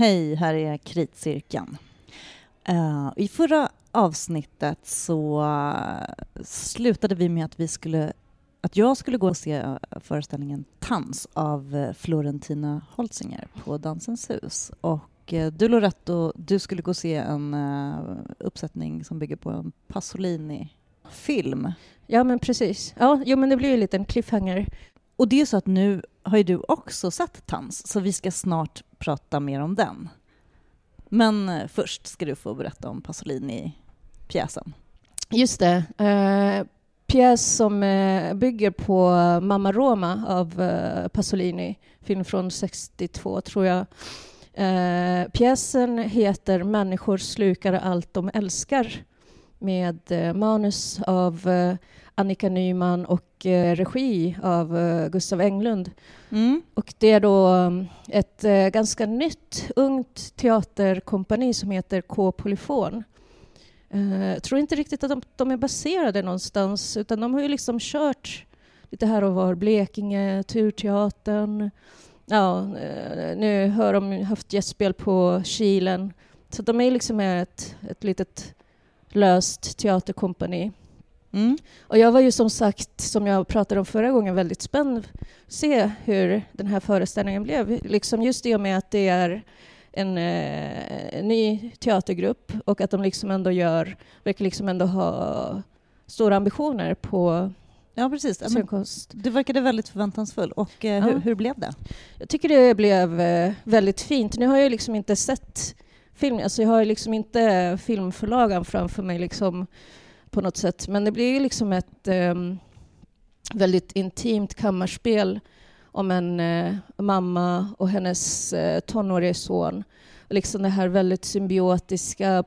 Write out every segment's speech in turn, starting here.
Hej, här är Kritcirkeln. Uh, I förra avsnittet så eh, slutade vi med att vi skulle att jag skulle gå och se eh, föreställningen Tans av Florentina Holzinger på Dansens hus. Och du Loretto, du skulle gå och se en uppsättning som bygger på en Pasolini-film. Ja, men precis. Ja, jo, men det blir ju en liten cliffhanger. Och det är så att nu har ju du också sett Tans, så vi ska snart prata mer om den. Men eh, först ska du få berätta om Pasolini-pjäsen. Just det. Uh, pjäs som uh, bygger på Mamma Roma av uh, Pasolini, film från 62 tror jag. Uh, pjäsen heter Människor slukar allt de älskar med manus av Annika Nyman och eh, regi av eh, Gustav Englund. Mm. Och det är då um, ett eh, ganska nytt, ungt teaterkompani som heter K Polyfon. Jag tror inte riktigt att de, de, är baserade någonstans, utan de har ju liksom kört lite här och var. Blekinge, Turteatern. Ja, nu har de haft gästspel på Kilen. Så de är liksom ett, ett litet löst teaterkompani. Mm. Och jag var ju som sagt, som jag pratade om förra gången, väldigt spänd att se hur den här föreställningen blev. Liksom just i och med att det är en, eh, ny teatergrupp och att de liksom ändå gör, verkar liksom ändå ha stora ambitioner på Ja, precis. Scenkonst. Du verkade väldigt förväntansfull. Och eh, hur, ja. hur, blev det? Jag tycker det blev eh, väldigt fint. Nu har jag liksom inte sett film, alltså jag har liksom inte filmförlagan framför mig liksom på något sätt. Men det blir liksom ett um, väldigt intimt kammarspel om en uh, mamma och hennes uh, tonårige son. Liksom det här väldigt symbiotiska,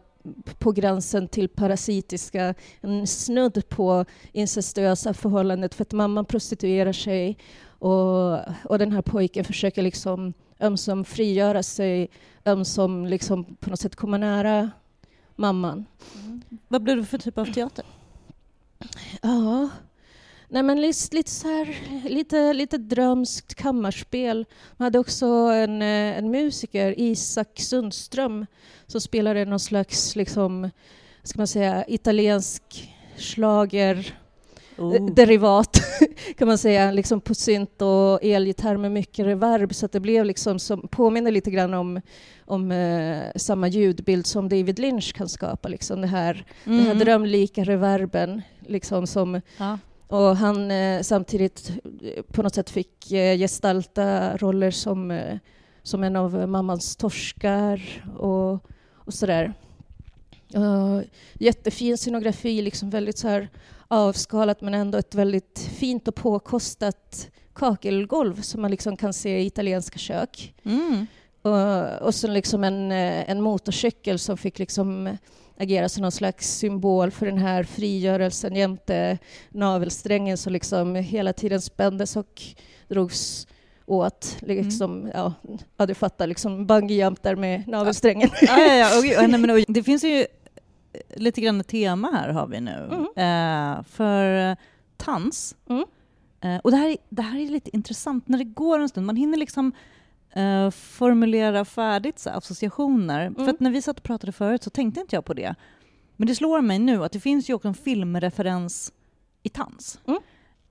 på gränsen till parasitiska, en snudd på incestuösa förhållandet för att mamman prostituerar sig och, och den här pojken försöker liksom ömsom frigöra sig, ömsom liksom på något sätt komma nära mamman. Mm. Vad blev det för typ av teater? Ja, Nej, men lite, lite, så här, lite, lite drömskt kammarspel. Man hade också en, eh, en musiker, Isak Sundström, som spelade någon slags liksom, ska man säga, italiensk slager oh. derivat kan man säga, liksom på synt och elgitarr med mycket reverb så att det blev liksom som, påminner lite grann om, om eh, samma ljudbild som David Lynch kan skapa, liksom det här, mm. den här drömlika reverben liksom som ja. Och han eh, samtidigt eh, på något sätt fick eh, gestalta roller som, eh, som en av mammans torskar och, och sådär. Uh, jättefin scenografi, liksom väldigt så här avskalat men ändå ett väldigt fint och påkostat kakelgolv som man liksom kan se i italienska kök. Mm. Och, och så liksom en, eh, en motorcykel som fick liksom agera som någon slags symbol för den här frigörelsen jämte navelsträngen som liksom hela tiden spändes och drogs åt. Liksom, mm. ja, ja, du fattar, liksom bungyjump där med navelsträngen. Ja, ja, ja. Och, nej, men, och, det finns ju lite grann ett tema här har vi nu. Mm. Eh, för tans. Mm. Eh, och det här, det här är lite intressant, när det går en stund, man hinner liksom eh, formulera färdigt så, associationer. Mm. För att när vi satt och pratade förut så tänkte inte jag på det. Men det slår mig nu att det finns ju också en filmreferens i tans.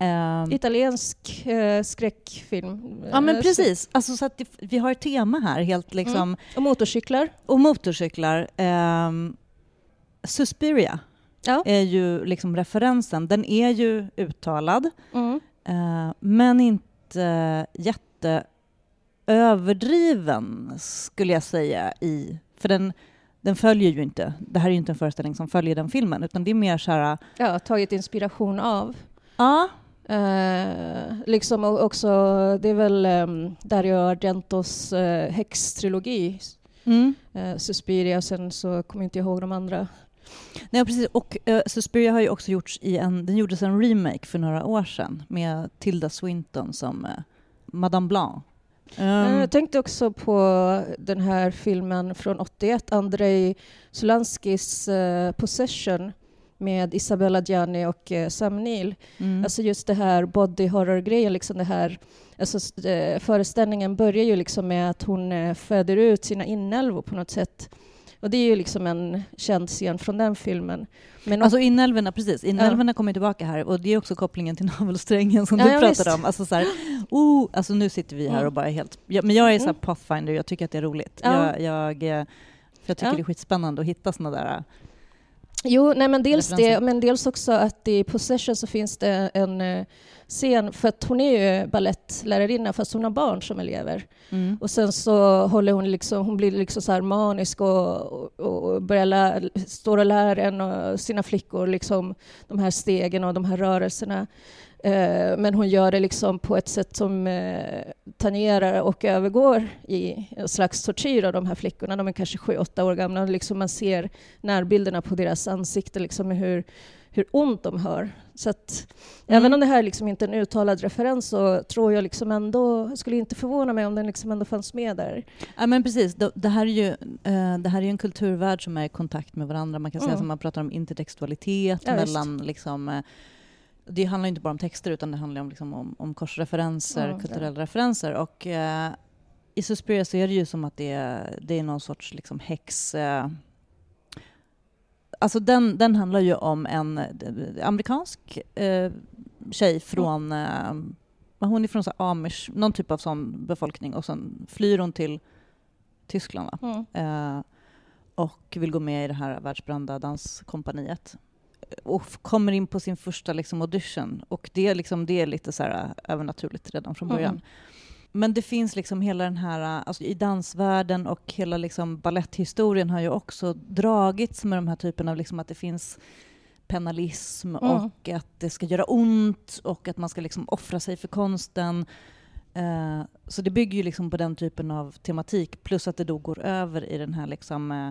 Uh, Italiensk uh, skräckfilm. Ja, men precis. Alltså, så att det, vi har ett tema här. helt liksom... Mm. Och motorcyklar. Och motorcyklar. Um, Suspiria ja. är ju liksom referensen. Den är ju uttalad, mm. uh, men inte jätteöverdriven, skulle jag säga. i För den, den följer ju inte, det här är ju inte en föreställning som följer den filmen, utan det är mer så här... Ja, tagit inspiration av. Ja. Uh, liksom också, det är väl um, Dario Argentos uh, häxtrilogi, mm. uh, Suspiria, sen så kommer jag inte ihåg de andra Nej, precis. Och uh, Suspiria har ju också gjorts i en, den gjordes en remake för några år sedan med Tilda Swinton som uh, Madame Blanc. Um. Jag tänkte också på den här filmen från 81, Andrei Solanskis uh, Possession med Isabella Gianni och eh, Sam Neill. Mm. Alltså just det här body horror-grejen, liksom det här, alltså, eh, föreställningen börjar ju liksom med att hon eh, föder ut sina inälvor på något sätt. Och det är ju liksom en känd scen från den filmen. Men Alltså inälvorna, precis. Inälvorna kommer tillbaka här och det är också kopplingen till navelsträngen som Ja, du ja, pratade visst. om. Alltså, så här, oh, alltså nu sitter vi här och bara är helt... Ja, men jag är så här pathfinder, jag tycker att det är roligt. Ja. Jag, jag, eh, för jag tycker Ja. det är skitspännande att hitta såna där... eh, Jo, nej, men dels referenser. det, men dels också att i Possession så finns det en eh, scen, för att hon är ju balettlärarinna fast hon har barn som elever. Mm. Och sen så håller hon liksom, hon blir liksom så här manisk och, och, och börjar lä, står och lär en och sina flickor liksom de här stegen och de här rörelserna. Eh, men hon gör det liksom på ett sätt som eh, tangerar och övergår i en slags tortyr av de här flickorna. De är kanske sju, åtta år gamla och liksom man ser närbilderna på deras ansikten, liksom hur, hur ont de har. Så att, Mm. Även om det här liksom inte är en uttalad referens så tror jag liksom ändå, skulle inte förvåna mig om den liksom ändå fanns med där. Ja, men precis. Det, här är ju, eh, det här är en kulturvärld som är i kontakt med varandra. Man kan säga Mm. som man pratar om intertextualitet Ja, mellan liksom, eh, det handlar inte bara om texter utan det handlar om, liksom, om, om korsreferenser, Mm, kulturella referenser. Och eh, i Suspiria så är det ju som att det är, det är någon sorts liksom, häx... Eh, alltså den, den handlar ju om en eh, amerikansk eh, tjej från... Eh, hon är från så amish, någon typ av sån befolkning och sen flyr hon till Tyskland? Mm. Eh, och vill gå med i det här världsberömda danskompaniet. Och kommer in på sin första liksom, audition och det är, liksom, det är lite så här, eh, övernaturligt redan från början. Mm. Men det finns liksom hela den här, eh, alltså i dansvärlden och hela liksom balletthistorien har ju också dragits med de här typerna av liksom att det finns penalism Mm. och att det ska göra ont och att man ska liksom offra sig för konsten. Eh, så det bygger ju liksom på den typen av tematik plus att det då går över i den här liksom eh,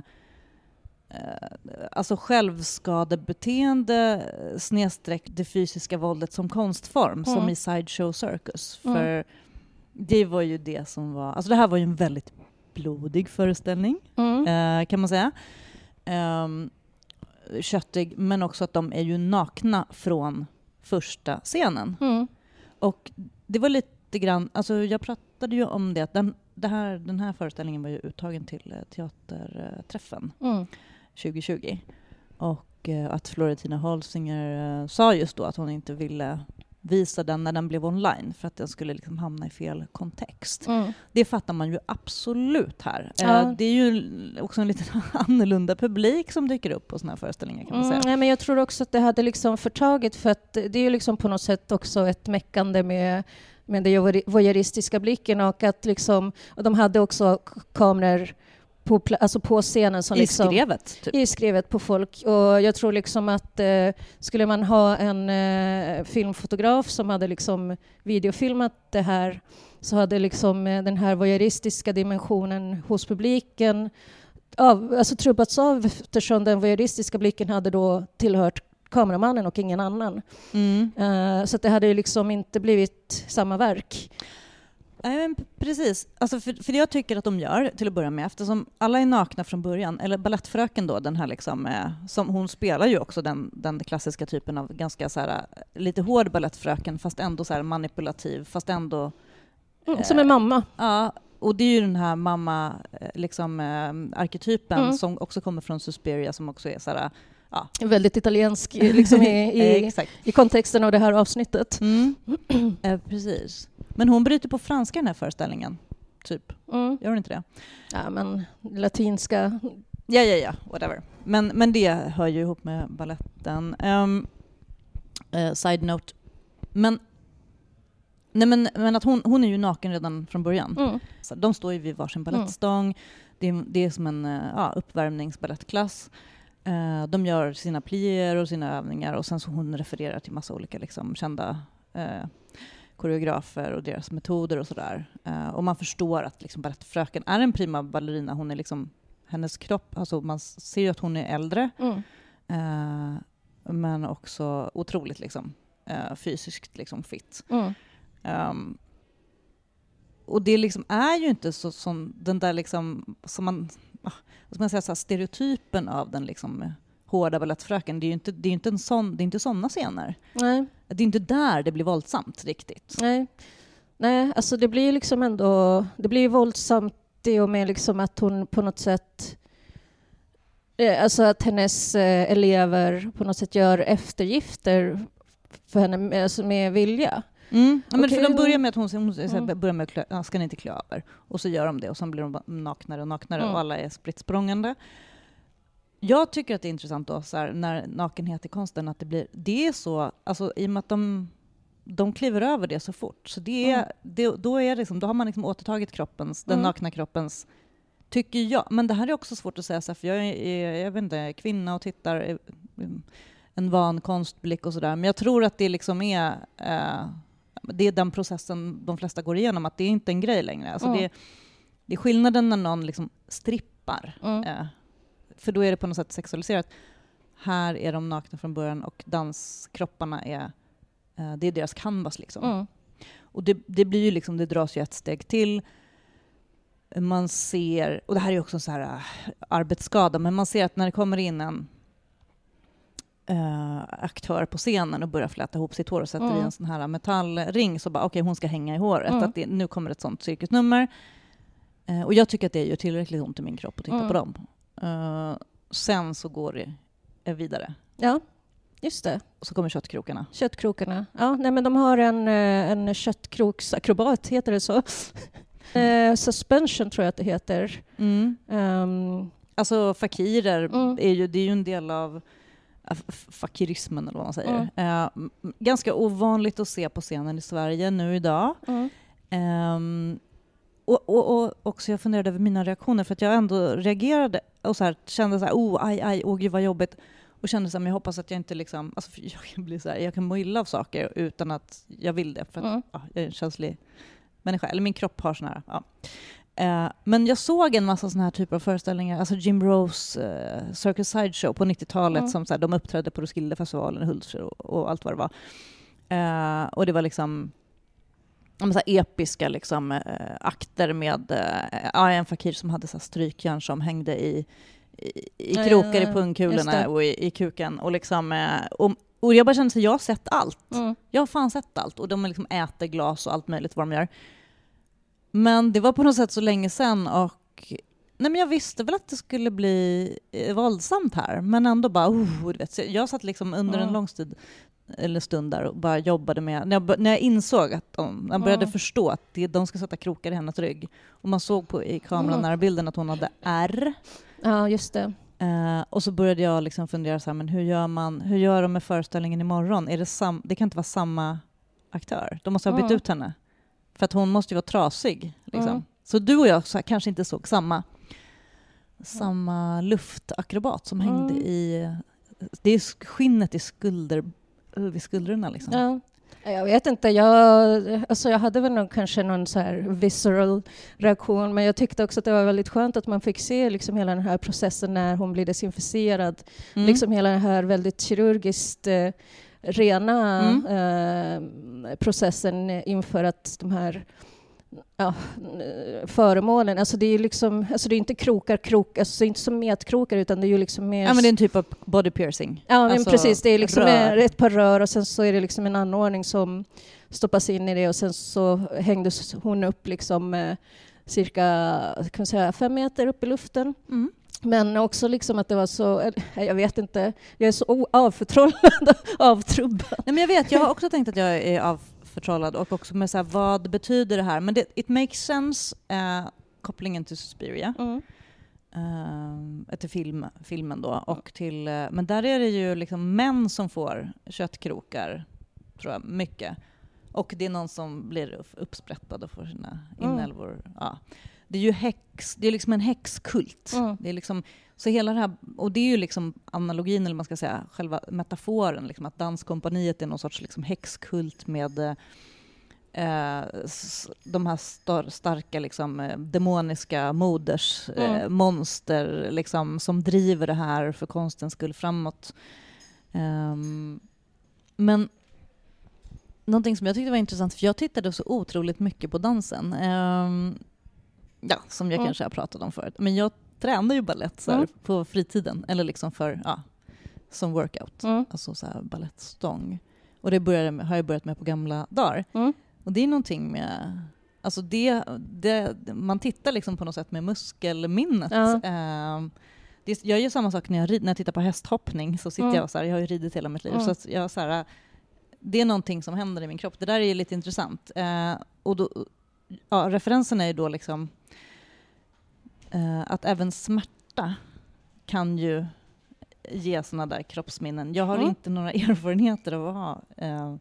alltså självskadebeteende snedstreck det fysiska våldet som konstform, som Mm. i Sideshow Circus. Mm. Det var ju det som var, alltså det här var ju en väldigt blodig föreställning Mm. eh, kan man säga. Um, köttig, men också att de är ju nakna från första scenen. Mm. Och det var lite grann, alltså jag pratade ju om det, att den, det här, den här föreställningen var ju uttagen till eh, teaterträffen Mm. 2020. Och eh, att Florentina Holsinger eh, sa just då att hon inte ville visa den när den blev online för att den skulle liksom hamna i fel kontext. Mm. Det fattar man ju absolut här. Ja. Eh, Det är ju också en lite annorlunda publik som dyker upp på såna här föreställningar kan man Mm, säga. nej, men jag tror också att det hade liksom förtagit för att det är ju liksom på något sätt också ett meckande med med den voyeur- voyeuristiska blicken och att liksom, och de hade också kameror på, alltså på scenen som I liksom, skrevet, typ. i skrevet på folk. Och jag tror liksom att eh, skulle man ha en eh, filmfotograf som hade liksom videofilmat det här så hade liksom eh, den här voyeuristiska dimensionen hos publiken av, alltså trubbats av eftersom den voyeuristiska blicken hade då tillhört kameramannen och ingen annan. Mm. Eh, så det hade ju liksom inte blivit samma verk. Nej, men precis. Alltså för, för det jag tycker att de gör, till att börja med, eftersom alla är nakna från början, eller Balettfröken då, den här liksom, eh, som hon spelar ju också den, den klassiska typen av ganska så här, eh, lite hård Balettfröken, fast ändå så här manipulativ, fast ändå... Mm, som en mamma. Ja, och det är ju den här mamma, eh, liksom, eh, arketypen Mm. som också kommer från Suspiria, som också är så här, ja. Väldigt italiensk liksom i, i, i kontexten av det här avsnittet. Mm. eh, precis. Men hon bryter på franska i den här föreställningen, typ. Mm. Gör hon inte det? Ja, men latinska... Ja, ja, ja, whatever. Men, men det hör ju ihop med balletten. Um, eh, side note. Men, nej men, men att hon, hon är ju naken redan från början. Mm. Så de står ju vid varsin balettstång. Det, är, det är som en eh, ja, uppvärmningsbalettklass. Eh, de gör sina plier och sina övningar och sen så hon refererar till massa olika liksom, kända eh, koreografer och deras metoder och sådär. Eh, och man förstår att liksom, balettfröken är en prima ballerina. Hon är liksom, hennes kropp, alltså man ser ju att hon är äldre Mm. eh, men också otroligt liksom, eh, fysiskt liksom, fit. Mm. Um, och det liksom är ju inte så som den där liksom, som man, ah, vad ska man säga, så här, stereotypen av den liksom Hårda balettfröken, det är ju inte, det är inte, en sån, det är inte såna scener. Nej. Det är inte där det blir våldsamt riktigt. Nej. Nej, alltså det blir liksom ändå... Det blir våldsamt i och med liksom att hon på något sätt... eh, Alltså att hennes eh, elever på något sätt gör eftergifter för henne alltså med vilja. Mm. Ja, men Okej, för de börjar med att hon, hon Mm. börjar med att ska ni inte klä över? Och så gör de det och sen blir de naknare och naknare Mm. och alla är spritt språngande. Jag tycker att det är intressant då, så här, när nakenhet i konsten, att det blir, det är så, alltså i och med att de, de kliver över det så fort, så det är, Mm. det, då, är det liksom, då har man liksom återtagit kroppens, den Mm. nakna kroppens, tycker jag. Men det här är också svårt att säga, så här, för jag är, är jag vet inte, kvinna och tittar, eh, en van konstblick och sådär, men jag tror att det liksom är eh, det är den processen de flesta går igenom, att det är inte en grej längre. Alltså Mm. det, det är skillnaden när någon liksom strippar, Mm. eh, för då är det på något sätt sexualiserat. Här är de nakna från början och danskropparna är, eh, det är deras canvas. Liksom. Mm. Och det, det blir ju liksom, det dras ju ett steg till. Man ser, och det här är också en så här äh, arbetsskada, men man ser att när det kommer in en äh, aktör på scenen och börjar fläta ihop sitt hår och sätter Mm. i en sån här metallring så bara okej, hon ska hänga i håret. Mm. Att det, nu kommer ett sånt cirkusnummer. Eh, och jag tycker att det gör tillräckligt ont i min kropp att titta Mm. på dem. Eh, sen så går det eh, vidare. Ja, just det. Och så kommer köttkrokarna. Köttkrokarna. Ja, nej, men de har en, eh, en köttkroksakrobat, heter det så? Eh, suspension tror jag att det heter. Ehm, Alltså fakirer, Mm. är ju, det är ju en del av fakirismen eller vad man säger. M- ganska ovanligt att se på scenen i Sverige nu idag. mm. Ehm, och, och, och också jag funderade över mina reaktioner för att jag ändå reagerade och så här, kände så här, oh, aj, aj, åh gud vad jobbigt. Och kände så här, men jag hoppas att jag inte liksom, alltså jag kan bli så här, jag kan må illa av saker utan att jag vill det. För att Mm. ja, jag är en känslig människa, eller min kropp har såna här, ja. Eh, men jag såg en massa såna här typer av föreställningar, alltså Jim Rose uh, Circus Sideshow på 90-talet, Mm. som så här, de uppträdde på Roskildefestivalen, Hultsfred och, och allt vad det var. Eh, och det var liksom så här episka liksom, eh, akter med eh, ja, en fakir som hade så här strykjärn som hängde i, i, i krokar ja, i ja. Just pungkulorna och i, i kuken. Och, liksom, eh, och, och jag bara kände att jag har sett allt. Mm. Jag har fan sett allt. Och de liksom äter glas och allt möjligt vad de gör. Men det var på något sätt så länge sedan och nej men jag visste väl att det skulle bli eh, våldsamt här, men ändå bara... Oh, vet, jag satt liksom under en Mm. lång stund, eller stund där och bara jobbade med... När jag, när jag insåg att de... När jag började Mm. förstå att det, de ska sätta krokar i hennes rygg och man såg på, i kameran nära bilden att hon hade R. Ja, just det. Eh, och så började jag liksom fundera så här, men hur gör man, hur gör de med föreställningen imorgon? Är det, sam, det kan inte vara samma aktör. De måste ha bytt Mm. ut henne. För att hon måste ju vara trasig. Liksom. Mm. Så du och jag så här, kanske inte såg samma, samma luftakrobat som hängde i... Det är sk- skinnet i skulder, vid skuldrorna. Liksom. Ja. Jag vet inte, jag, alltså jag hade väl nog kanske någon så här visceral reaktion men jag tyckte också att det var väldigt skönt att man fick se liksom hela den här processen när hon blir desinficerad. Mm. Liksom hela den här väldigt kirurgiskt eh, rena Mm. eh, processen inför att de här ja, föremålen, alltså det är ju liksom, alltså det är inte krokar, krok, alltså det är inte som metkrokar utan det är ju liksom mer ja, men det är en typ av body piercing. Ja, men Alltså, precis. Det är liksom rör. ett par rör och sen så är det liksom en anordning som stoppas in i det och sen så hängdes hon upp liksom eh, cirka kan man säga, fem meter upp i luften. Mm. Men också liksom att det var så, eh, jag vet inte, jag är så avförtrollad avtrubbad. Nej, men jag vet, jag har också tänkt att jag är avförtrollad och också med så här, vad betyder det här? Men det, it makes sense, eh, kopplingen till Suspiria, Mm. eh, till film, filmen då, och till, eh, men där är det ju liksom män som får köttkrokar, tror jag, mycket. Och det är någon som blir upp- uppsprättad och får sina Mm. inälvor. Ja. Det är ju häx, det är liksom en häxkult. Mm. Det är liksom, så hela det här, och det är ju liksom analogin, eller man ska säga, själva metaforen, liksom att Danskompaniet är någon sorts liksom häxkult med eh, s- de här star, starka liksom, eh, demoniska moders eh, Mm. monster liksom, som driver det här för konstens skull framåt. Ehm, men någonting som jag tyckte var intressant, för jag tittade så otroligt mycket på dansen. Ehm, ja, som jag Mm. kanske har pratat om förut. Men jag tränar ju ballett så här, Mm. på fritiden, eller liksom för, ja, som workout, Mm. alltså så här balettstång. Och det började har jag börjat med på gamla dagar. Och det är någonting med... Alltså det, det, man tittar liksom på något sätt med muskelminnet. Ehm, det, jag gör samma sak när jag, rid, när jag tittar på hästhoppning. Så sitter jag så här, jag har ju ridit hela mitt liv. Så jag så här, det är någonting som händer i min kropp. Det där är ju lite intressant. Eh, och då, ja, referensen är ju då liksom eh, att även smärta kan ju ge sådana där kroppsminnen. Jag har Mm. inte några erfarenheter av att ha eh,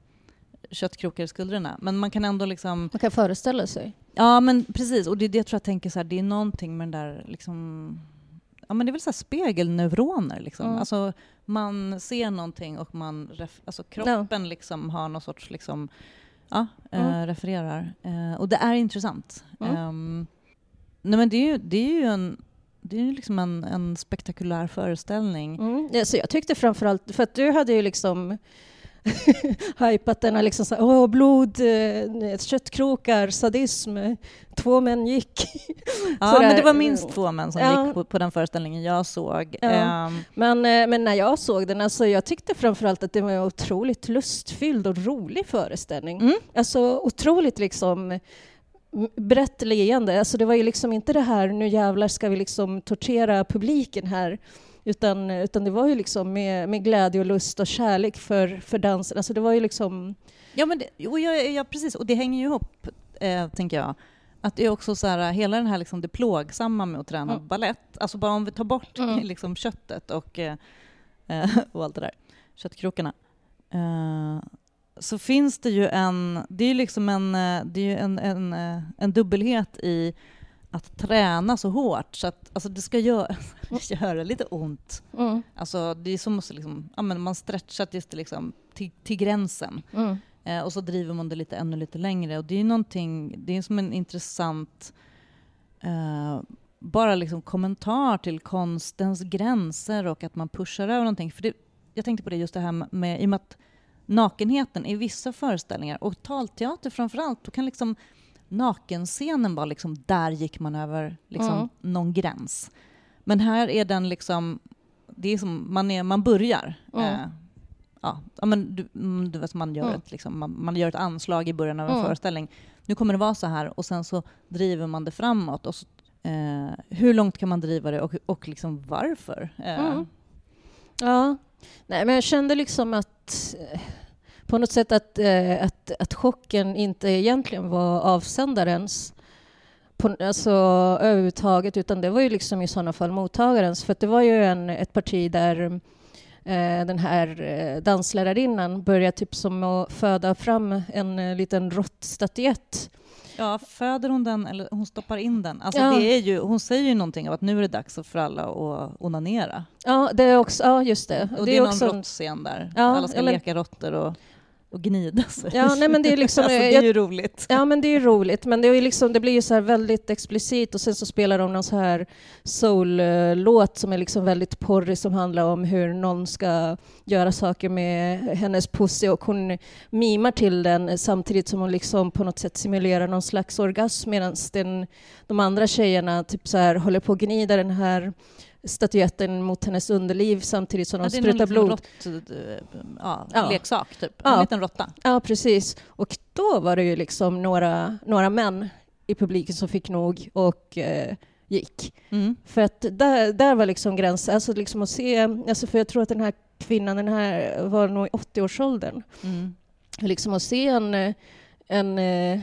köttkrokar i skuldrorna, men man kan ändå liksom... Man kan föreställa sig. Ja, men precis. Och det är det jag tror jag tänker så här, det är någonting med den där liksom... Ja, men det är väl så här spegelneuroner liksom. Mm. Alltså, man ser någonting och man... Alltså kroppen liksom har någon sorts liksom... Ja, Mm. refererar. Eh, och det är intressant. Mm. Ehm, nej, men det är ju, det är ju en... Det är ju liksom en, en spektakulär föreställning. Mm. Ja, så jag tyckte framförallt, för att du hade ju liksom hypat den liksom så åh blod, eh, köttkrokar, sadism, två män gick. Ja, men det var minst två män som Ja. gick på, på den föreställningen jag såg. Ja. Ehm, Men, eh, men när jag såg den, alltså jag tyckte framförallt att det var en otroligt lustfylld och rolig föreställning. Mm. Alltså otroligt liksom brett leende. Alltså det var ju liksom inte det här, nu jävlar ska vi liksom tortera publiken här. Utan, utan det var ju liksom med, med glädje och lust och kärlek för, för dansen. Alltså det var ju liksom... Ja, men det, och ja, ja, precis. Och det hänger ju ihop, eh, tänker jag. Att det är också så här, hela den här liksom det plågsamma med att träna Mm. ballett, alltså bara om vi tar bort Mm. liksom köttet och, eh, eh, och allt det där, köttkrokarna, eh, så finns det ju en, det är ju liksom en, eh, det är en, en, eh, en dubbelhet i att träna så hårt så att alltså det ska göra, göra lite ont. Mm, Alltså det är som att liksom, ja, men man stretchar tills det liksom, till, till gränsen. mm, Eh, och så driver man det lite ännu lite längre. Och det är någonting, det är som en intressant eh, bara liksom kommentar till konstens gränser och att man pushar över någonting. För det, jag tänkte på det just det här med, med i och med att nakenheten i vissa föreställningar, och talteater framför allt, då kan liksom nakenscenen vara liksom, där gick man över liksom Mm. någon gräns. Men här är den liksom, det är som, man, är, man börjar. Mm. Eh, ja, men du, mm, du vet, man, gör Mm. ett, liksom, man, man gör ett anslag i början av en Mm. föreställning. Nu kommer det vara så här och sen så driver man det framåt. Och så, eh, hur långt kan man driva det och, och liksom varför? Eh. Ja, nej men jag kände liksom att eh, på något sätt att, eh, att, att chocken inte egentligen var avsändarens på, alltså, överhuvudtaget, utan det var ju liksom i sådana fall mottagarens. För det var ju en, ett parti där eh, den här eh, danslärarinnan började typ som att föda fram en eh, liten råttstatyett. Ja, föder hon den eller hon stoppar in den? Alltså Ja. det är ju, hon säger ju någonting om att nu är det dags för alla att onanera. Ja, det är också, ja just det. Och det, är, också någon råttscen där. Ja, alla ska men- leka råttor och, och gnida sig. Ja, nej, men det är liksom- alltså, det är ju roligt. Ja, men det är roligt. Men det, är liksom, det blir ju så väldigt explicit och sen så spelar de någon så här soul-låt som är liksom väldigt porrig som handlar om hur någon ska göra saker med hennes pussy och hon mimar till den samtidigt som hon liksom på något sätt simulerar någon slags orgasm medan den, de andra tjejerna typ så här håller på att gnida den här statyetten mot hennes underliv samtidigt som de Ja, är sprutar blod. rått, eh, ja, Ja. leksak, typ. Ja. En liten råtta. Ja, precis. Och då var det ju liksom några, några män i publiken som fick nog och eh, gick. Mm. För att där, där var liksom gränsen, alltså liksom att se, alltså för jag tror att den här kvinnan, den här var nog i 80-årsåldern, Mm. liksom att se en, en eh,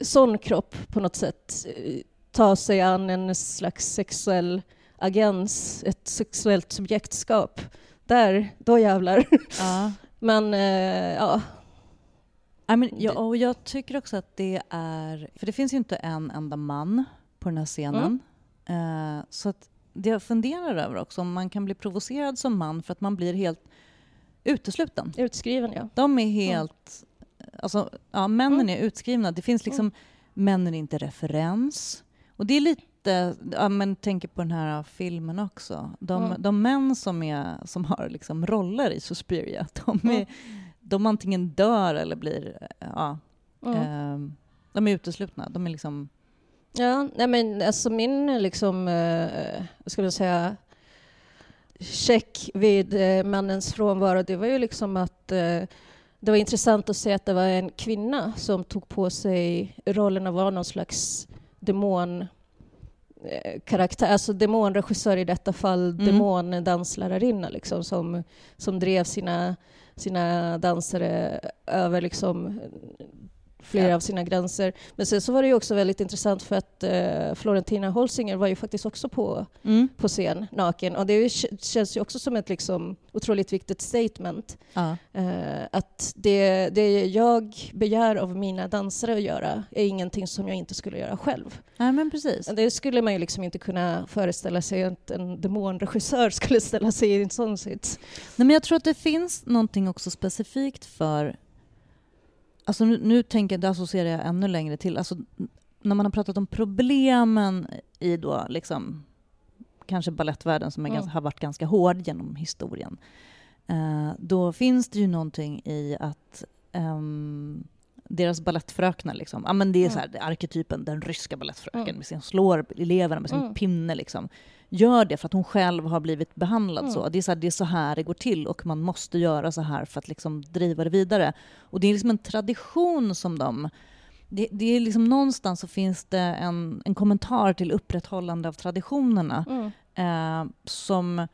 sån kropp på något sätt eh, ta sig an en slags sexuell agens, ett sexuellt subjektskap. Där, då jävlar. Ja. Men eh, ja, Ja, men jag, och jag tycker också att det är... För det finns ju inte en enda man på den här scenen. Mm. Eh, så att det jag funderar över också, om man kan bli provocerad som man för att man blir helt utesluten. utskriven ja. De är helt... Alltså, ja, männen Mm. är utskrivna. Det finns liksom... Männen är inte referens. Och det är lite... Ja, men tänker på den här filmen också. De, Mm. de män som, är, som har liksom roller i Suspiria, de, är, Mm. de antingen dör eller blir... Ja, Mm. eh, de är uteslutna. De är liksom... Ja, nej men alltså min liksom, eh, ska man säga, check vid eh, mannens frånvaro, det var ju liksom att eh, det var intressant att se att det var en kvinna som tog på sig rollen att vara någon slags demon karaktär, alltså demonregissör i detta fall, Mm. demondanslärarinna liksom, som, som drev sina, sina dansare över liksom flera Ja. av sina gränser. Men sen så var det ju också väldigt intressant för att eh, Florentina Holsinger var ju faktiskt också på, Mm. på scen naken och det ju, känns ju också som ett liksom otroligt viktigt statement. Ja. Eh, att det, det jag begär av mina dansare att göra är ingenting som jag inte skulle göra själv. Nej, men precis. Det skulle man ju liksom inte kunna föreställa sig att en demonregissör skulle ställa sig i en sån sits. Nej, men jag tror att det finns någonting också specifikt för... Alltså nu, nu tänker jag, associerar jag ännu längre till. Alltså, när man har pratat om problemen i då liksom kanske ballettvärlden som Mm. ganska, har varit ganska hård genom historien. Eh, då finns det ju någonting i att ehm, deras balettfröknar, liksom, ja, men det är så här, det är arketypen, den ryska balettfröken, Mm. med sin, slår eleverna med sin Mm. pinne. Liksom gör det för att hon själv har blivit behandlad Mm. så. Det är så, här, det är så här det går till och man måste göra så här för att liksom driva det vidare. Och det är liksom en tradition som de... Det, det är liksom någonstans så finns det en, en kommentar till upprätthållande av traditionerna. Mm. Eh, som,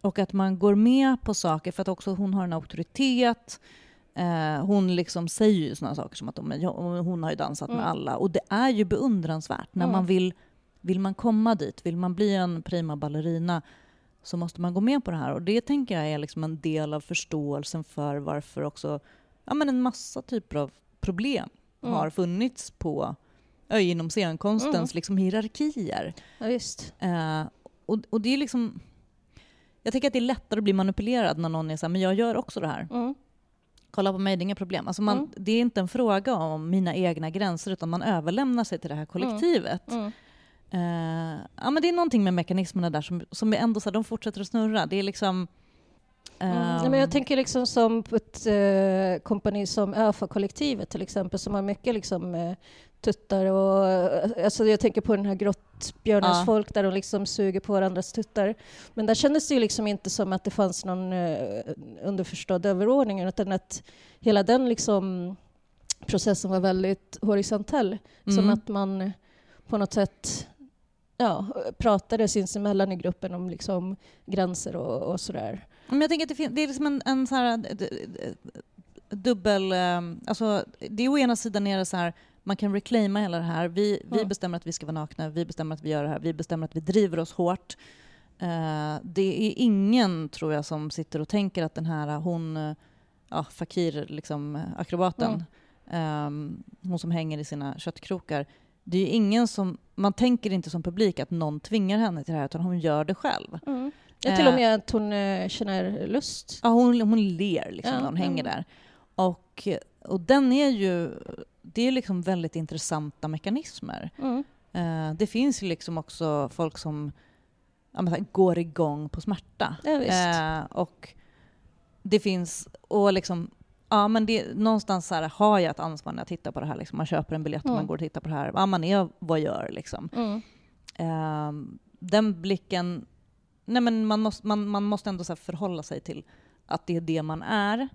och att man går med på saker för att också hon har en auktoritet. Eh, hon liksom säger ju såna saker som att "Men jag- hon har ju dansat Mm. med alla. Och det är ju beundransvärt när Mm. man vill vill man komma dit, vill man bli en prima ballerina så måste man gå med på det här. Och det tänker jag är liksom en del av förståelsen för varför också ja, men en massa typer av problem Mm. har funnits på inom scenkonstens Mm. liksom hierarkier. Ja, visst. Eh, och, och det är liksom... Jag tänker att det är lättare att bli manipulerad när någon är så här, men jag gör också det här. Mm. Kolla på mig, det är inga problem. Alltså man, Mm. Det är inte en fråga om mina egna gränser utan man överlämnar sig till det här kollektivet. Mm. Eh, ja, men det är någonting med mekanismerna där som, som är ändå så här, de fortsätter att snurra. Det är liksom... Mm. ehm, men jag tänker liksom som på ett eh, kompani som ÖFA-kollektivet till exempel som har mycket liksom, eh, tuttar och... Alltså jag tänker på den här grottbjörnens Ja. folk där de liksom suger på varandras tuttar. Men där kändes det ju liksom inte som att det fanns någon eh, underförstådd överordning utan att hela den liksom processen var väldigt horisontell. Som Mm. att man på något sätt ja, pratade sinsemellan i gruppen om liksom gränser och, och sådär. Men jag tänker att det, fin- det är liksom en, en så här, dubbel... eh, Alltså, det är å ena sidan är det så här, man kan reclaima hela det här. Vi, vi Mm. bestämmer att vi ska vara nakna, vi bestämmer att vi gör det här, vi bestämmer att vi driver oss hårt. Eh, det är ingen, tror jag, som sitter och tänker att den här, hon, ja, Fakir, liksom, akrobaten, ehm, hon som hänger i sina köttkrokar, det är ingen som, man tänker inte som publik att någon tvingar henne till det här, utan hon gör det själv. Mm. Ja, till och Eh. med att hon eh, känner lust. Ja, hon, hon ler liksom Ja, när hon hänger mm. där. Och, och den är ju... Det är liksom väldigt intressanta mekanismer. Mm. Eh, det finns ju liksom också folk som ja, men, går igång på smärta. Ja, visst. Eh, och det finns... Och liksom, ja, men det, någonstans så här, har jag ett ansvar när jag tittar på det här. Liksom. Man köper en biljett och Mm. man går och tittar på det här. Ja, man är vad gör liksom. Mm. Eh, den blicken... Nej, men man, måste, man, man måste ändå så förhålla sig till att det är det man är.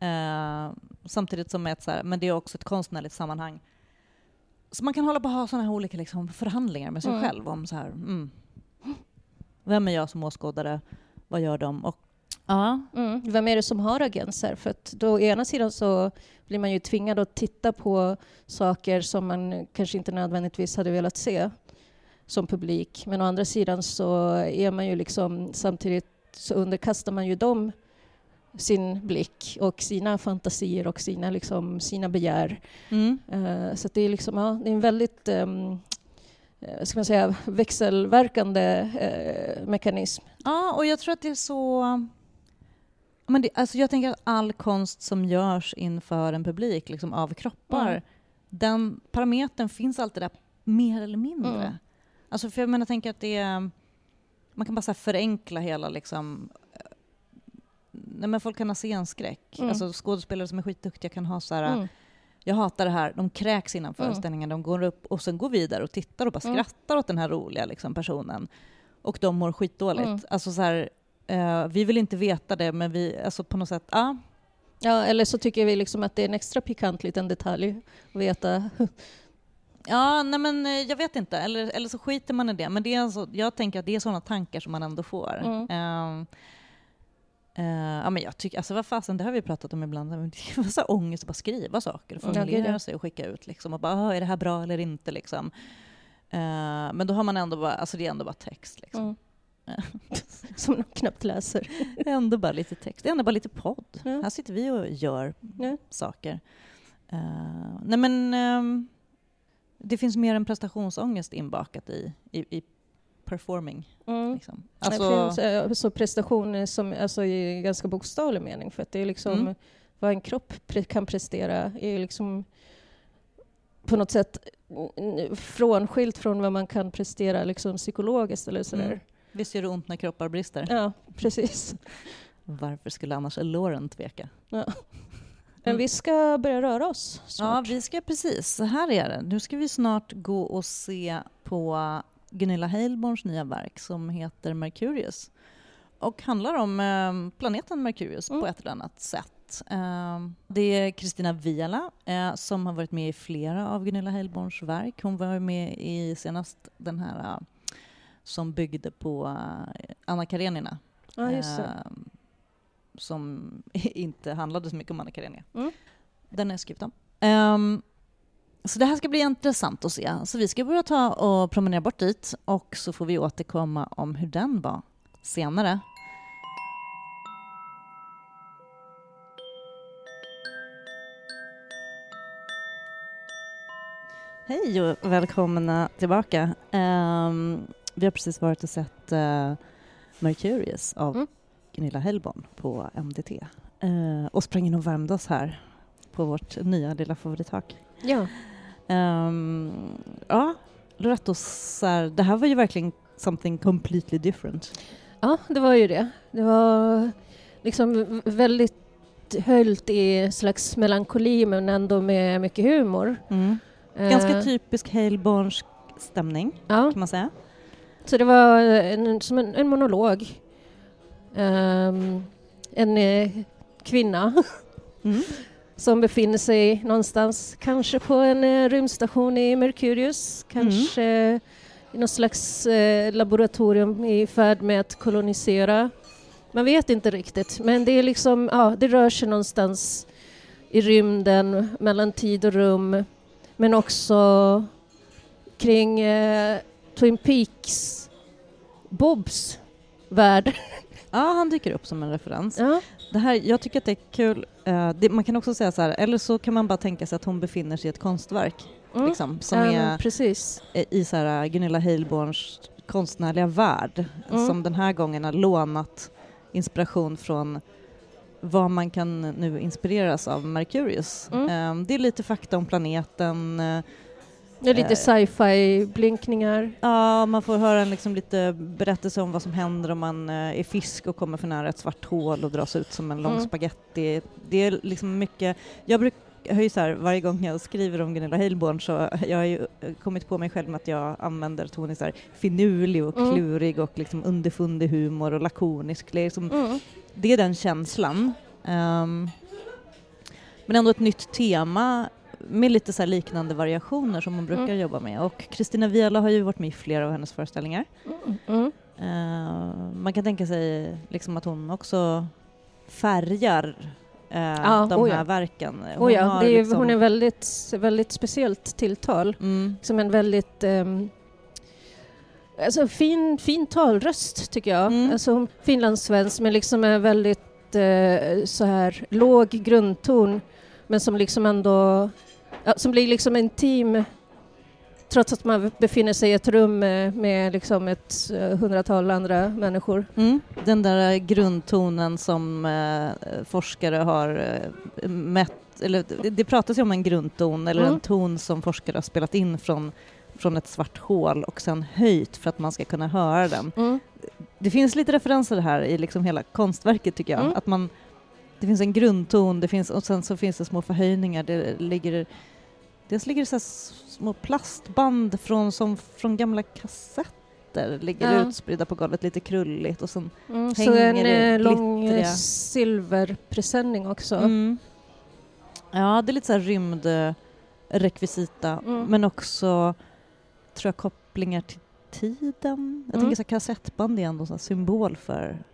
Eh, samtidigt som ett, så här, men det är också ett konstnärligt sammanhang. Så man kan hålla på och ha sådana här olika liksom, förhandlingar med sig Mm. själv om så här, mm, vem är jag som åskådare, vad gör de? Och, ja, Mm. Vem är det som har agenser? För att då å ena sidan så blir man ju tvingad att titta på saker som man kanske inte nödvändigtvis hade velat se som publik. Men å andra sidan så är man ju liksom samtidigt så underkastar man ju dem sin blick och sina fantasier och sina, liksom, sina begär. mm, Eh, så det är liksom, ja, det är en väldigt um, ska man säga, växelverkande eh, mekanism. ja, och jag tror att det är så... Men det, alltså jag tänker att all konst som görs inför en publik liksom av kroppar, Mm. den parametern finns alltid där mer eller mindre. Mm. Alltså för jag menar, jag tänker att det är, man kan bara så förenkla hela liksom, eh, nej men folk kan ha scenskräck. Mm. Alltså skådespelare som är skitduktiga kan ha så här, Mm. jag hatar det här, de kräks innan Mm. föreställningen, de går upp och sen går vidare och tittar och bara Mm. skrattar åt den här roliga liksom, personen. Och de mår skitdåligt. Mm. Alltså så här, Eh, vi vill inte veta det, men vi, alltså på något sätt, ja. Ja, eller så tycker vi liksom att det är en extra pikant liten detalj att veta. Ja, nej men eh, jag vet inte. Eller, eller så skiter man i det. Men det är alltså, jag tänker att det är sådana tankar som man ändå får. Mm. Eh, ja, men jag tycker, alltså vad fasen, det har vi pratat om ibland. Det var så ångest att bara skriva saker och formulera ja. sig och skicka ut. Liksom, och bara, "Ah, är det här bra eller inte? Liksom. Men då har man ändå bara, alltså det är ändå bara text. Liksom. Mm. Som de knappt läser. Det ändå bara lite text, det ändå bara lite podd. Ja. Här sitter vi och gör Ja. saker. Eh, nej men ehm, det finns mer än prestationsångest inbakat i, i, i performing. Mm. Liksom. det Alltså, finns eh, alltså prestationer som, alltså i ganska bokstavlig mening, för att det är liksom Mm. vad en kropp pre- kan prestera är liksom på något sätt frånskilt från vad man kan prestera liksom psykologiskt eller sådär. Mm. Visst gör det ont när kroppar brister? Ja, precis. Varför skulle annars Lauren tveka? Men vi ska börja röra oss Ja, snart. vi ska precis. Så här är det. Nu ska vi snart gå och se på Gunilla Heilborns nya verk som heter Mercurius och handlar om eh, planeten Mercurius Mm. på ett eller annat sätt. Eh, det är Kristina Viala eh, som har varit med i flera av Gunilla Heilborns verk. Hon var med i senast den här eh, som byggde på eh, Anna Karenina det. eh, som inte handlade så mycket om Anna Karenina. Mm. Den är skrivit om. Ehm, så det här ska bli intressant att se. Så vi ska börja ta och promenera bort dit och så får vi återkomma om hur den var senare. Hej och välkomna tillbaka. Ehm, vi har precis varit och sett uh, Mercurius av Mm. Gunilla Hellborn på MDT Eh, och sprang in och värmde oss här på vårt nya lilla favorithak. Ja. Ehm, ja, Loretto, så här, det här var ju verkligen something completely different. ja, det var ju det. Det var liksom väldigt höljt i slags melankoli men ändå med mycket humor. Ganska Eh, typisk Heilbornsk stämning, Ja, kan man säga. Så det var en, som en, en monolog. Ehm, en eh, kvinna Mm. som befinner sig någonstans, kanske på en eh, rymdstation i Mercurius, kanske i någon slags eh, laboratorium i färd med att kolonisera. Man vet inte riktigt, men det är liksom, ja, det rör sig någonstans i rymden, mellan tid och rum, men också kring eh, Twin Peaks Bobs värld. Ja, han dyker upp som en referens. Ja, Det här, jag tycker att det är kul. Eh, det, man kan också säga så här, eller så kan man bara tänka sig att hon befinner sig i ett konstverk, mm. liksom, som ja, är precis. eh, i så här, Gunilla Heilborns konstnärliga värld, Mm. som den här gången har lånat inspiration från vad man kan nu inspireras av Mercurius. Mm. Eh, det är lite fakta om planeten, eh, Det är lite Eh. sci-fi-blinkningar. Ja, man får höra en liksom lite berättelse om vad som händer om man eh, är fisk och kommer för nära ett svart hål och dras ut som en lång Mm. spaghetti. Det är liksom mycket, jag brukar jag har ju så här, varje gång jag skriver om Gunilla Heilborn så jag har ju eh, kommit på mig själv med att jag använder att hon är så här finurlig och Mm. klurig och liksom underfundig humor och lakonisk. Det är, liksom, Mm. det är den känslan. Ehm, men ändå ett nytt tema med lite så liknande variationer som hon brukar Mm. jobba med. Och Kristina Viala har ju varit med i flera av hennes föreställningar. Mm. Eh, man kan tänka sig liksom att hon också färgar eh, Ja, de oh ja. här verken. Oh ja, har är, liksom- hon är väldigt, väldigt speciellt tilltal. Mm, Som en väldigt um, alltså fin, fin talröst tycker jag. Mm. Alltså hon- finlandssvensk men liksom är väldigt eh, så här låg grundton men som liksom ändå ja, som blir liksom intim trots att man befinner sig i ett rum med, med liksom ett eh, hundratal andra människor. mm. Den där grundtonen som eh, forskare har eh, mätt, eller det, det pratas ju om en grundton eller Mm. en ton som forskare har spelat in från, från ett svart hål och sen höjt för att man ska kunna höra den. Mm. Det finns lite referenser här i liksom hela konstverket tycker jag. Mm. Att man, det finns en grundton det finns, och sen så finns det små förhöjningar. Det ligger, dels ligger det så små plastband från, som från gamla kassetter ligger Ja. utspridda på golvet, lite krulligt och sen Mm, så Hänger en det eh, lång eh, glittriga. silverpresenning också. Mm. Ja, det är lite så här rymdrekvisita, Mm. men också tror jag kopplingar till tiden. Jag Mm. tänker så här, kassettband är ändå en symbol för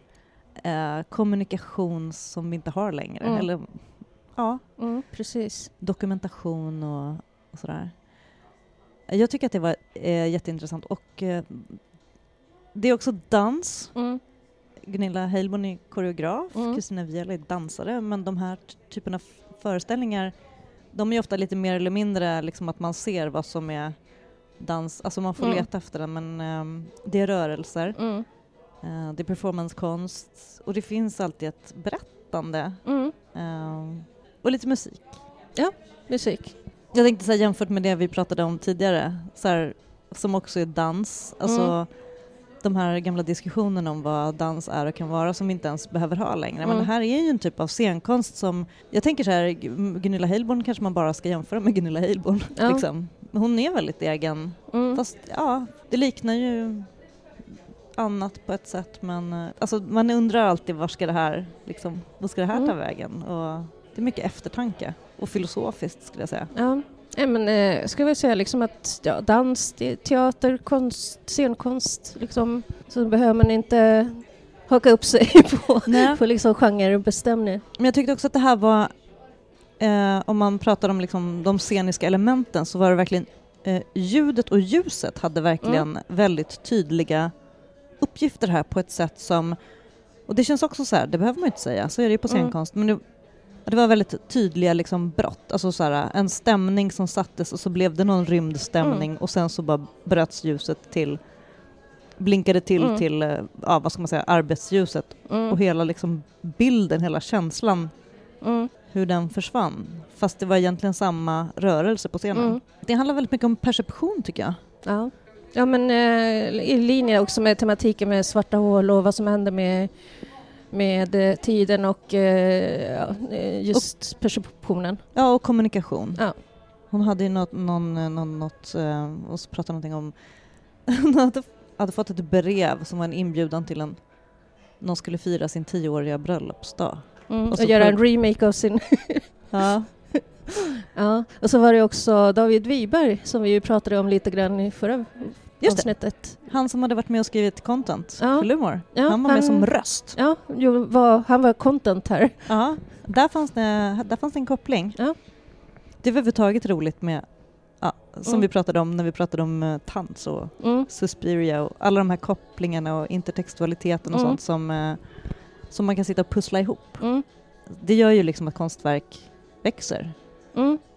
eh, kommunikation som vi inte har längre. Mm. Eller ja, Mm, precis. dokumentation och, och sådär. Jag tycker att det var eh, jätteintressant och eh, det är också dans. Mm. Gunilla Heilborn är koreograf, Mm. Kristina Wiel är dansare, men de här t- typen av föreställningar, de är ofta lite mer eller mindre liksom att man ser vad som är dans, alltså man får Mm. leta efter den, men ehm, det är rörelser, Mm. eh, det är performancekonst och det finns alltid ett berättande Mm. ehm, och lite musik. Musik. Jag tänkte här, jämfört med det vi pratade om tidigare, så här, som också är dans, alltså Mm. de här gamla diskussionerna om vad dans är och kan vara som vi inte ens behöver ha längre. Men Mm. det här är ju en typ av scenkonst som, jag tänker så här, Gunilla Heilborn kanske man bara ska jämföra med Gunilla Heilborn. Ja. Liksom. Men Hon är väldigt egen, Mm. fast ja, det liknar ju annat på ett sätt men eh, alltså, man undrar alltid var ska det här, liksom, vad ska det här ta Mm. vägen? Och det är mycket eftertanke och filosofiskt skulle jag säga. Ja. Nej, men, eh, ska vi säga liksom att ja, dans, te- teater, konst, scenkonst, liksom, så behöver man inte haka upp sig på, Nej. på liksom genrebestämning. Men jag tyckte också att det här var, eh, om man pratar om liksom de sceniska elementen så var det verkligen eh, ljudet och ljuset hade verkligen väldigt tydliga uppgifter här på ett sätt som, och det känns också så här, det behöver man ju inte säga, så är det ju på Mm. scenkonst, men det, det var väldigt tydliga liksom brott, alltså så här, en stämning som sattes och så blev det någon rymdstämning Mm. och sen så bara bröts ljuset till, blinkade till Mm. till, eh, ja vad ska man säga, arbetsljuset Mm. och hela liksom bilden, hela känslan, Mm. hur den försvann. Fast det var egentligen samma rörelse på scenen. Mm. Det handlar väldigt mycket om perception tycker jag. Ja. ja, men eh, i linje också med tematiken med svarta hål och vad som händer med, med eh, tiden och eh, eh, just perceptionen. Ja, och kommunikation. Ja. Hon hade ju något, någon, någon, något, och så pratade någonting om, hon hade, hade fått ett brev som var en inbjudan till en, någon skulle fira sin tioåriga bröllopsdag. Mm. Och Och, göra en remake av sin... Ja, ja. Och så var det också David Wiberg som vi ju pratade om lite grann i förra Just det. avsnittet. han som hade varit med och skrivit content Ja. för Lumor. Ja, han var med han- som röst. Ja, jo, var, han var content här. Ja, där fanns det, där fanns det en koppling. Ja. Det var överhuvudtaget roligt med, ja, som Mm. vi pratade om när vi pratade om uh, Tants och Mm. Suspiria och alla de här kopplingarna och intertextualiteten och Mm. sånt som, eh, som man kan sitta och pussla ihop. Mm. Det gör ju liksom att konstverk växer.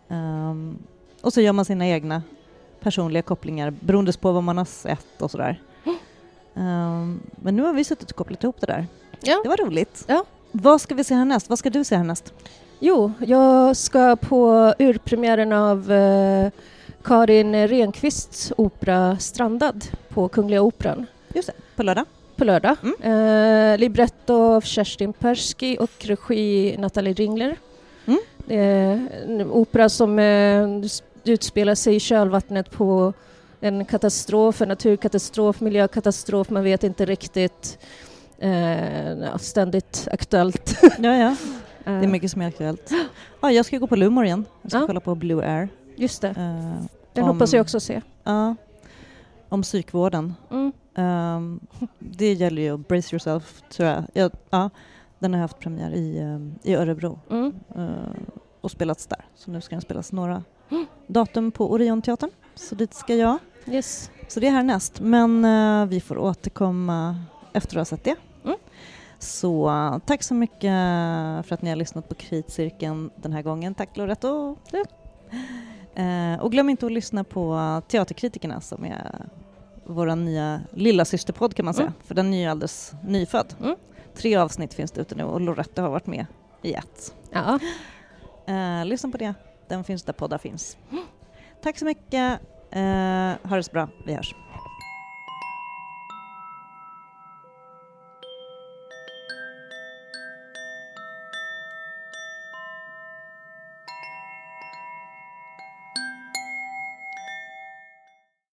Ehm, och så gör man sina egna personliga kopplingar beroende på vad man har sett och sådär. Ehm, men nu har vi suttit och kopplat ihop det där. Ja. Det var roligt. Ja. Vad ska vi se härnäst? Vad ska du se härnäst? Jo, jag ska på urpremiären av eh, Karin Renqvists opera Strandad på Kungliga Operan Just det, på lördag. på lördag. Mm. Eh, libretto av Kerstin Persky och regi Nathalie Ringler. Mm. Det är en opera som eh, utspelar sig i kölvattnet på en katastrof, en naturkatastrof, miljökatastrof, man vet inte riktigt. Eh, ständigt aktuellt. Ja, ja. Det är Eh, mycket som är aktuellt. Ja, jag ska gå på Lumor igen. Jag ska Ja. kolla på Blue Air. Just det, Eh, den om- hoppas jag också se. Ja, om psykvården. Mm. Ehm, det gäller ju brace yourself, tror jag. ja, den har haft premiär i, ehm, i Örebro Mm. eh, och spelats där. Så nu ska den spelas några datum på Orionteatern. Så dit ska jag. Yes. Så det är härnäst. Men eh, vi får återkomma efter att ha sett det. Mm. Så eh, tack så mycket för att ni har lyssnat på Kritcirkeln den här gången. Tack Loretto! Eh, och glöm inte att lyssna på Teaterkritikerna som är vår nya lilla systerpodd kan man säga, Mm. för den är ju alldeles nyfödd. Mm. Tre avsnitt finns det ute nu och Loretto har varit med i ett. Ja. Lyssna på det, den finns där poddar finns. Tack så mycket, eh, ha det så bra, vi hörs.